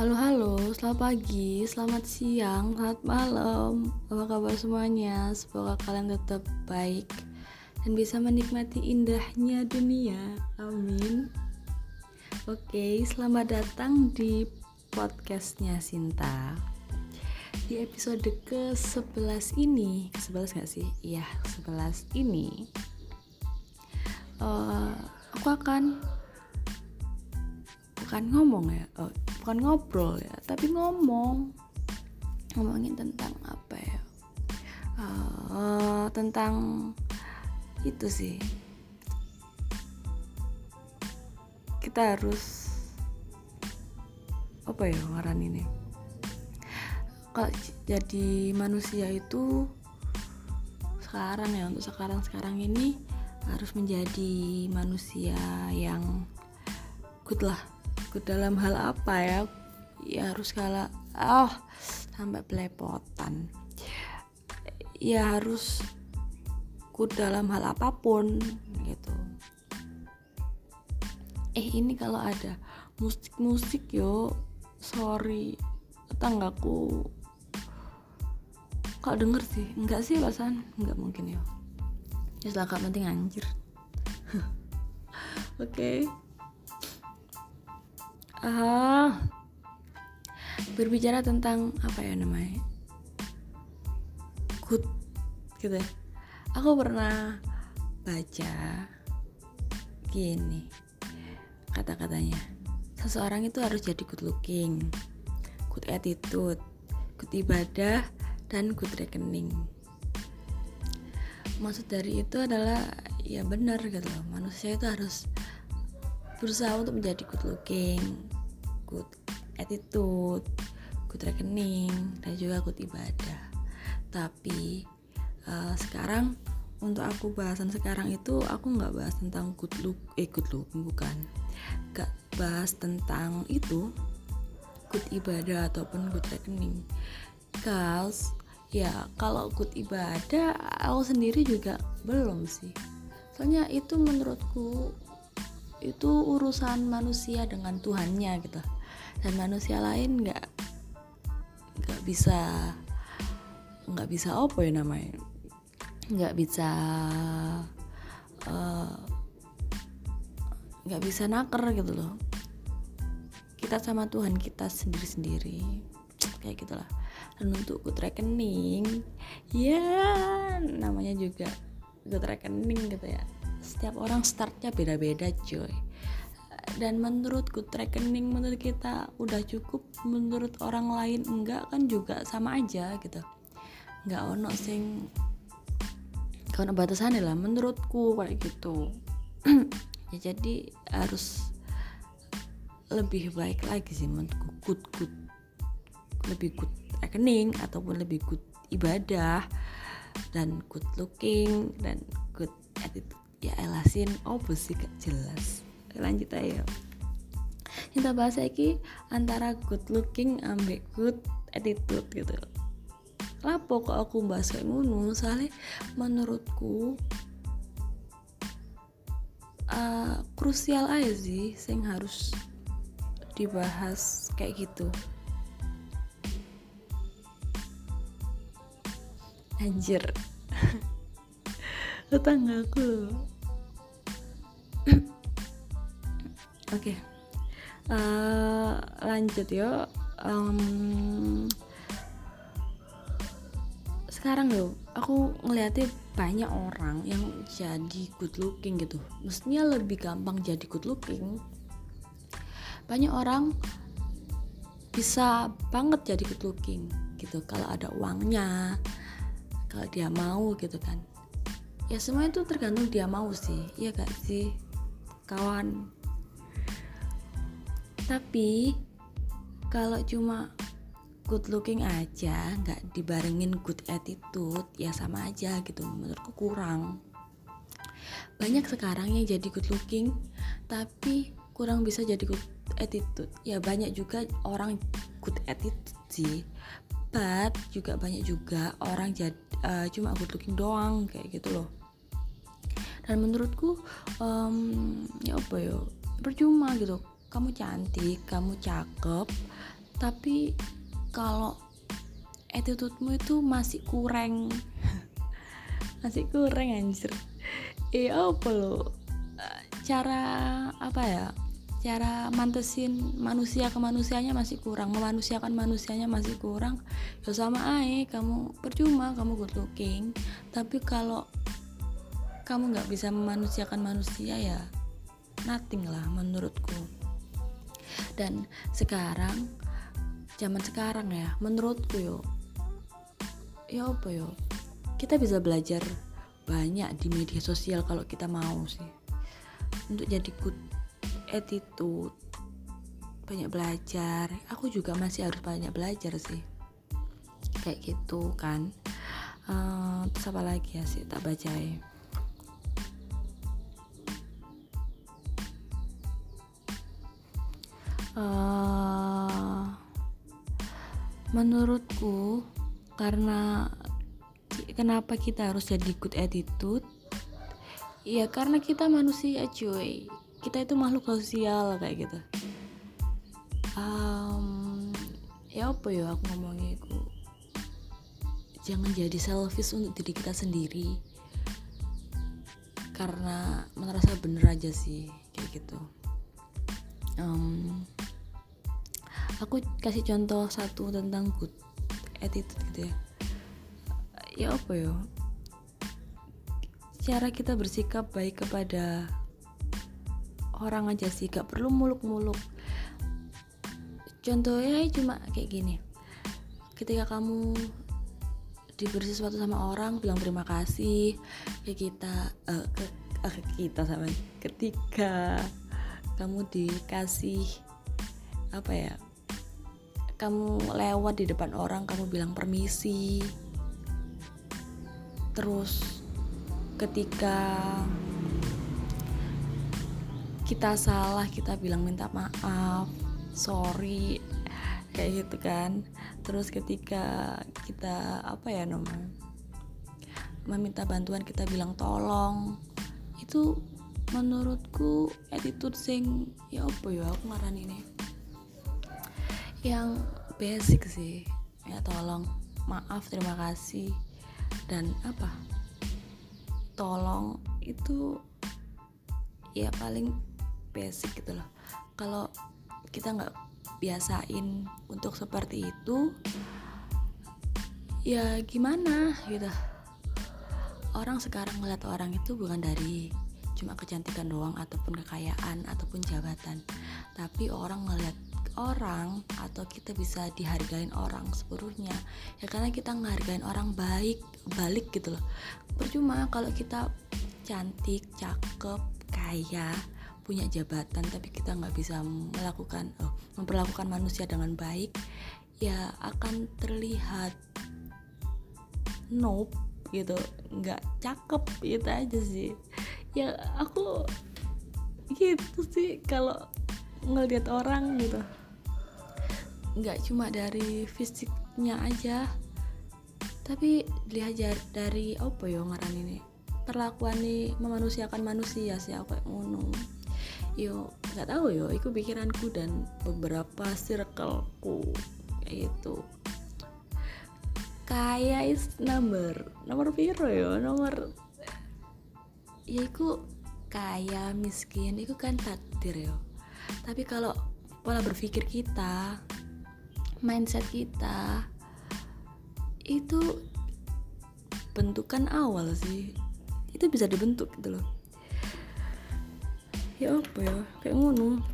Halo halo, selamat pagi, selamat siang, selamat malam. Apa kabar semuanya? Semoga kalian tetap baik Dan bisa menikmati indahnya dunia. Amin. Oke, selamat datang di podcastnya Sinta. Di episode ke-11 ini Ke-11 gak sih? Iya, ke-11 ini uh, Aku akan Bukan ngomong ya oh, bukan ngobrol ya tapi ngomong. Ngomongin tentang apa ya? Uh, tentang itu sih. Kita harus apa ya ngaran ini kalau jadi manusia itu sekarang ya untuk sekarang sekarang ini harus menjadi manusia yang good lah good dalam hal apa ya? Ya harus kalah oh sampai belepotan. Ya harus good dalam hal apa pun gitu. Eh ini kalau ada musik-musik yo. Sorry tetanggaku. Kok denger sih? Enggak sih pasan enggak mungkin ya ya setelah penting anjir. Oke. okay uh, berbicara tentang apa ya namanya? Good gitu ya. Aku pernah baca gini kata-katanya. Seseorang itu harus jadi good looking good attitude good ibadah dan good rekening maksud dari itu adalah ya benar gitu loh. Manusia itu harus berusaha untuk menjadi good looking good attitude good rekening dan juga good ibadah. Tapi uh, sekarang untuk aku bahasan sekarang itu aku nggak bahas tentang good look eh good look bukan. Gak bahas tentang itu good ibadah ataupun good rekening cause ya kalau good ibadah aku sendiri juga belum sih. Soalnya itu menurutku itu urusan manusia dengan Tuhannya gitu. Dan manusia lain nggak nggak bisa nggak bisa apa ya namanya? Nggak bisa eh, nggak uh, bisa naker gitu loh. Kita sama Tuhan kita sendiri-sendiri kayak gitulah. Dan untuk good rekening ya namanya juga good rekening gitu ya. Setiap orang startnya beda-beda coy. Dan menurut good rekening menurut kita udah cukup menurut orang lain enggak kan juga sama aja gitu. Nggak ono sing kalau batasan lah menurutku kayak gitu. Ya jadi harus lebih baik lagi sih menurutku. Good good lebih good rekening ataupun lebih good ibadah dan good looking dan good attitude. Ya elasin apa sih gak jelas. Lanjut ayo. Kita bahas lagi antara good looking ambek good attitude gitu. Lapo kok aku bahas kayak ngono soalnya menurutku uh, krusial aja sih sing harus dibahas kayak gitu anjir. Tetanggaku oke okay. uh, eh, lanjut yo um, sekarang yo aku ngeliatnya banyak orang yang jadi good looking gitu. Mestinya lebih gampang jadi good looking. Banyak orang bisa banget jadi good looking gitu. Kalau ada uangnya kalau dia mau gitu kan. Ya semua itu tergantung dia mau sih. Ya gak sih kawan? Tapi kalau cuma good looking aja nggak dibarengin good attitude ya sama aja gitu menurutku kurang. Banyak sekarang yang jadi good looking tapi kurang bisa jadi good attitude. Ya banyak juga orang good attitude sih but juga banyak juga orang jadi uh, cuma good looking doang kayak gitu loh. Dan menurutku um, ya apa ya percuma gitu. Kamu cantik kamu cakep tapi kalau attitude-mu itu masih kurang. Masih kurang anjir. Iya apa lo cara apa ya cara mantesin manusia ke manusianya masih kurang memanusiakan manusianya masih kurang ya sama aja kamu percuma kamu good looking. Tapi kalau kamu nggak bisa memanusiakan manusia ya nothing lah menurutku. Dan sekarang zaman sekarang ya menurutku yo ya apa yo? Kita bisa belajar banyak di media sosial kalau kita mau sih. Untuk jadi good attitude banyak belajar. Aku juga masih harus banyak belajar sih. Kayak gitu kan. Uh, terus apa lagi ya sih tak baca ya uh, menurutku karena kenapa kita harus jadi good attitude? Ya karena kita manusia cuy kita itu makhluk sosial kayak gitu. Um, ya apa ya aku ngomongnya itu? Jangan jadi selfish untuk diri kita sendiri. Karena merasa bener aja sih kayak gitu. Um, aku kasih contoh satu tentang good attitude gitu ya. Ya apa ya? Cara kita bersikap baik kepada orang aja sih gak perlu muluk-muluk. Contohnya cuma kayak gini. Ketika kamu diberi sesuatu sama orang bilang terima kasih ke kita uh, ke, uh, ke kita sama ketika kamu dikasih apa ya kamu lewat di depan orang kamu bilang permisi. Terus ketika kita salah kita bilang minta maaf sorry kayak gitu kan. Terus ketika kita apa ya namanya meminta bantuan kita bilang tolong. Itu menurutku attitude sing ya apa ya aku ngaran ini. Yang basic sih ya tolong maaf terima kasih dan apa? Tolong itu ya paling basic gitu loh. Kalau kita nggak biasain untuk seperti itu ya gimana gitu. Orang sekarang ngeliat orang itu bukan dari cuma kecantikan doang ataupun kekayaan ataupun jabatan. Tapi orang ngeliat orang atau kita bisa dihargain orang sepenuhnya. Ya karena kita ngehargain orang baik balik gitu loh. Percuma kalau kita cantik cakep kaya punya jabatan tapi kita nggak bisa melakukan oh, memperlakukan manusia dengan baik ya akan terlihat nope gitu. Nggak cakep itu aja sih. Ya aku gitu sih kalau ngelihat orang gitu. Nggak cuma dari fisiknya aja tapi dilihat dari apa ya ngaran ini? Perlakuan nih memanusiakan manusia sih aku ngono yo nggak tahu yo itu pikiranku dan beberapa circleku kayak gitu kaya is number nomor piro yo nomor ya itu kaya miskin itu kan takdir yo. Tapi kalau pola berpikir kita mindset kita itu bentukan awal sih. Itu bisa dibentuk gitu loh ya apa ya? Kayak ngono.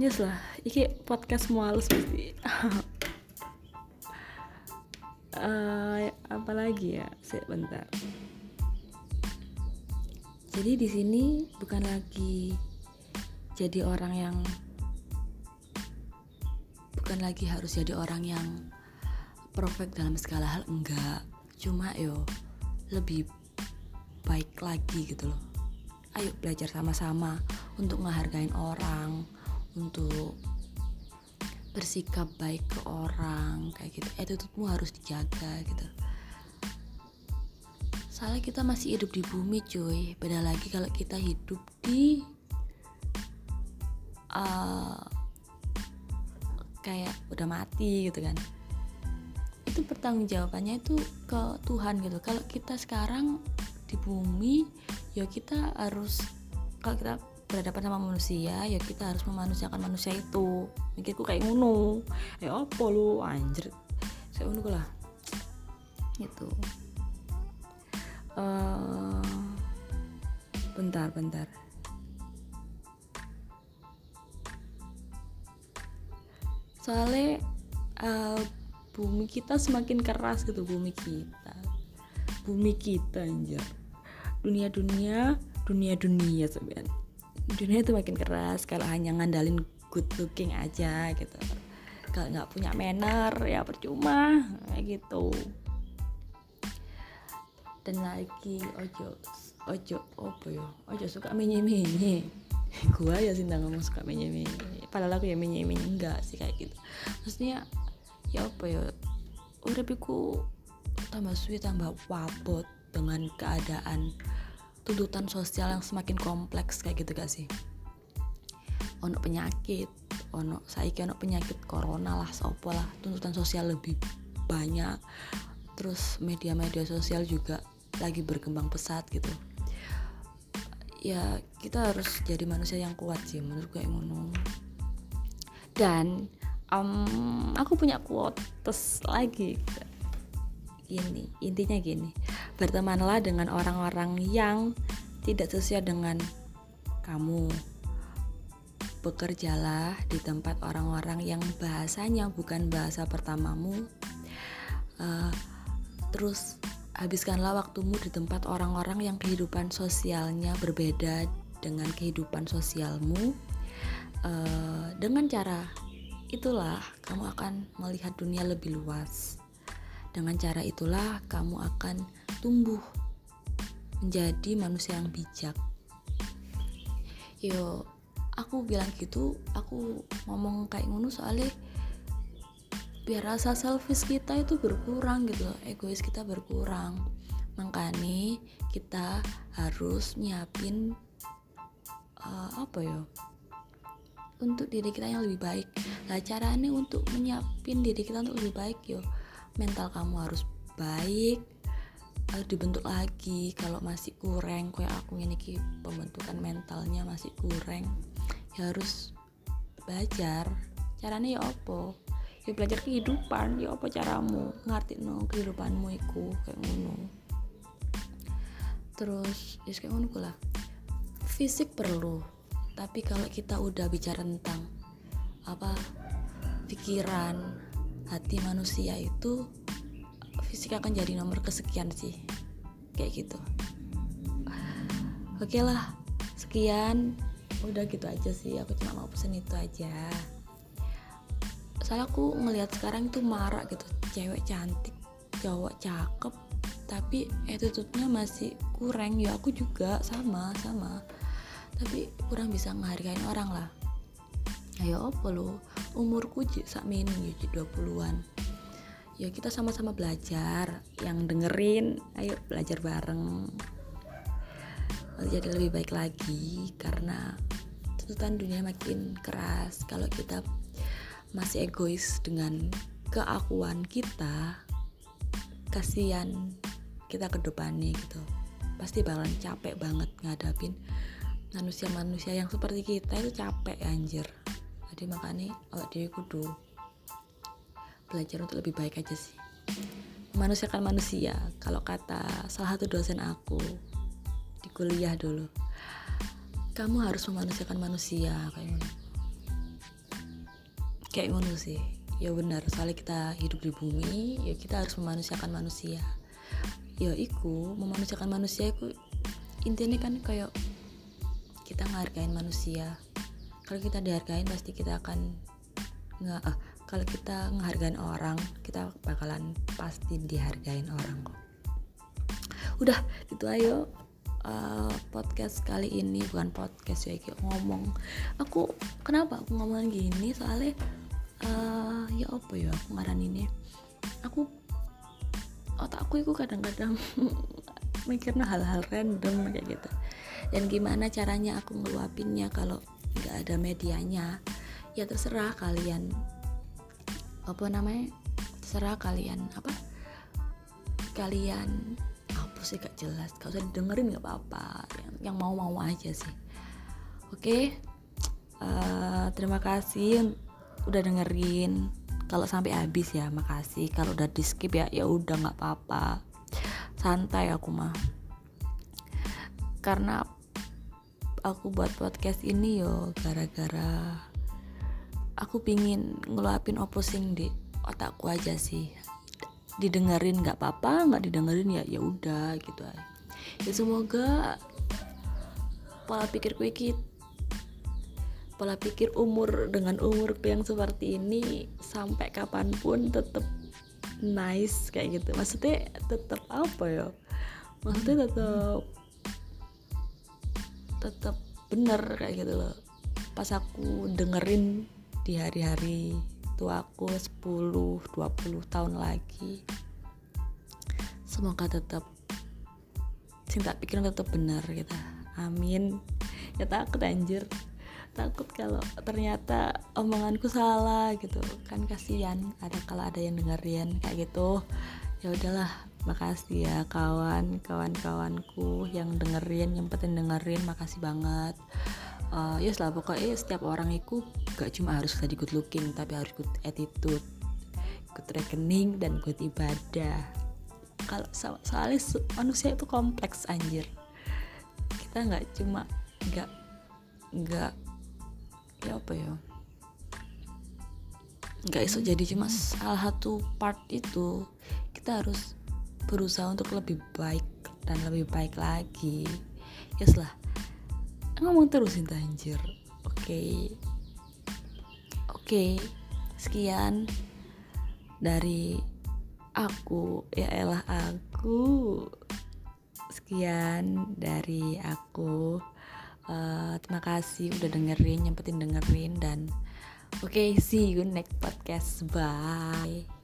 Yes lah iki podcast mualus pasti. Uh, apa lagi ya? Sebentar jadi di sini bukan lagi jadi orang yang bukan lagi harus jadi orang yang perfect dalam segala hal enggak. Cuma yo lebih baik lagi gitu loh. Ayo belajar sama-sama untuk menghargai orang untuk bersikap baik ke orang kayak gitu. Attitude-mu harus dijaga gitu. Soalnya kita masih hidup di bumi cuy. Beda lagi kalau kita hidup di uh, kayak udah mati gitu kan. Itu pertanggungjawabannya itu ke Tuhan gitu. Kalau kita sekarang di bumi ya kita harus kalau kita berhadapan sama manusia ya kita harus memanusiakan manusia itu. Mikirku kayak ngono. Ya apa lu? Anjir. Saya ngono lah. Itu uh, bentar bentar. Soalnya uh, bumi kita semakin keras gitu bumi kita. Bumi kita anjir. Dunia dunia dunia dunia sebenarnya dunia itu makin keras kalau hanya ngandalin good looking aja gitu. Kalau nggak punya manner ya percuma kayak gitu. Dan lagi ojo ojo opo yo? Ojo suka menye menye gua ya sih ngomong suka menye menye padahal aku ya menye menye enggak sih kayak gitu. Maksudnya ya apa ya uripiku tambah suwi tambah wabot dengan keadaan tuntutan sosial yang semakin kompleks kayak gitu gak sih? Ono penyakit ono saiki ono penyakit corona lah sopo lah tuntutan sosial lebih banyak. Terus media-media sosial juga lagi berkembang pesat gitu. Ya kita harus jadi manusia yang kuat sih menurut gue ngono. Dan um, aku punya quotes lagi ini intinya gini. Bertemanlah dengan orang-orang yang tidak sesuai dengan kamu. Bekerjalah di tempat orang-orang yang bahasanya bukan bahasa pertamamu. Uh, terus habiskanlah waktumu di tempat orang-orang yang kehidupan sosialnya berbeda dengan kehidupan sosialmu. Uh, dengan cara itulah kamu akan melihat dunia lebih luas dengan cara itulah kamu akan tumbuh menjadi manusia yang bijak. Yo, aku bilang gitu, aku ngomong kayak ngono soalnya biar rasa selfish kita itu berkurang gitu egois kita berkurang. Makanya kita harus nyiapin uh, apa ya? untuk diri kita yang lebih baik. Nah, caranya untuk menyiapin diri kita untuk lebih baik yo mental kamu harus baik harus dibentuk lagi. Kalau masih kurang kayak aku ini pembentukan mentalnya masih kurang ya harus belajar. Caranya ya opo ya belajar kehidupan. Ya apa caramu? Ngerti no kehidupanmu iku kayak ngono. Terus ya kayak ngono lah. Fisik perlu tapi kalau kita udah bicara tentang apa pikiran hati manusia itu fisik akan jadi nomor kesekian sih. Kayak gitu. Oke lah sekian. Udah gitu aja sih aku cuma mau pesen itu aja. Soalnya aku ngelihat sekarang itu marak gitu cewek cantik cowok cakep tapi attitude-nya masih kurang. Ya aku juga sama sama. Tapi kurang bisa menghargai orang lah ayo apa lo? Umurku sak mini ya 20-an ya kita sama-sama belajar. Yang dengerin ayo belajar bareng. Jadi lebih baik lagi karena tuntutan dunia makin keras. Kalau kita masih egois dengan keakuan kita kasihan kita ke depannya gitu. Pasti bakalan capek banget ngadapin manusia-manusia yang seperti kita itu capek anjir jadi makanya awak dewi kudu belajar untuk lebih baik aja sih. Memanusiakan manusia. Kalau kata salah satu dosen aku di kuliah dulu kamu harus memanusiakan manusia kayak ngono. Kayak ngono sih. Ya benar soalnya kita hidup di bumi ya kita harus memanusiakan manusia. Ya iku memanusiakan manusia itu intinya kan kayak kita menghargai manusia kalau kita dihargain pasti kita akan nggak ah, kalau kita menghargai orang kita bakalan pasti dihargain orang kok. Udah gitu ayo uh, podcast kali ini bukan podcast ya kayak ngomong. Aku kenapa aku ngomong gini? Soalnya uh, ya apa ya aku ngaran ini aku otakku itu kadang-kadang mikirnya hal-hal random kayak gitu. Dan gimana caranya aku ngeluapinnya kalau nggak ada medianya. Ya terserah kalian. Apa namanya? Terserah kalian apa? Kalian apa sih gak jelas. Gak usah dengerin gak apa-apa. Yang, yang mau mau aja sih. Oke? Okay? uh, eh, terima kasih udah dengerin. Kalau sampai habis ya makasih. Kalau udah di skip ya ya udah nggak apa-apa. Santai aku mah. Karena aku buat podcast ini yo gara-gara aku pingin ngeluapin opposing di otakku aja sih. Didengerin nggak apa-apa nggak didengerin ya ya udah gitu aja. Ya semoga pola pikirku iki pola pikir umur dengan umurku yang seperti ini sampai kapan pun tetap nice kayak gitu. Maksudnya tetap apa ya? Maksudnya tetap tetap bener kayak gitu loh. Pas aku dengerin di hari-hari aku 10 20 tahun lagi semoga tetap cinta pikiran tetap benar kita amin. Ya takut anjir. Takut kalau ternyata omonganku salah gitu. Kan kasihan ada kalau ada yang dengerin kayak gitu. Ya udahlah makasih ya kawan kawan kawanku yang dengerin penting dengerin makasih banget. Uh, ya setelah pokoknya setiap orang itu gak cuma harus tadi good looking tapi harus good attitude good rekening dan good ibadah. Kalau so soalnya manusia itu kompleks anjir. Kita nggak cuma nggak nggak ya apa ya? Nggak iso jadi cuma salah satu part itu. Kita harus berusaha untuk lebih baik dan lebih baik lagi. Ya setelah ngomong terus cinta anjir. Oke. Okay. oke okay. sekian dari aku. Ya elah aku. Sekian dari aku. Uh, terima kasih udah dengerin penting dengerin dan oke okay, see you next podcast. Bye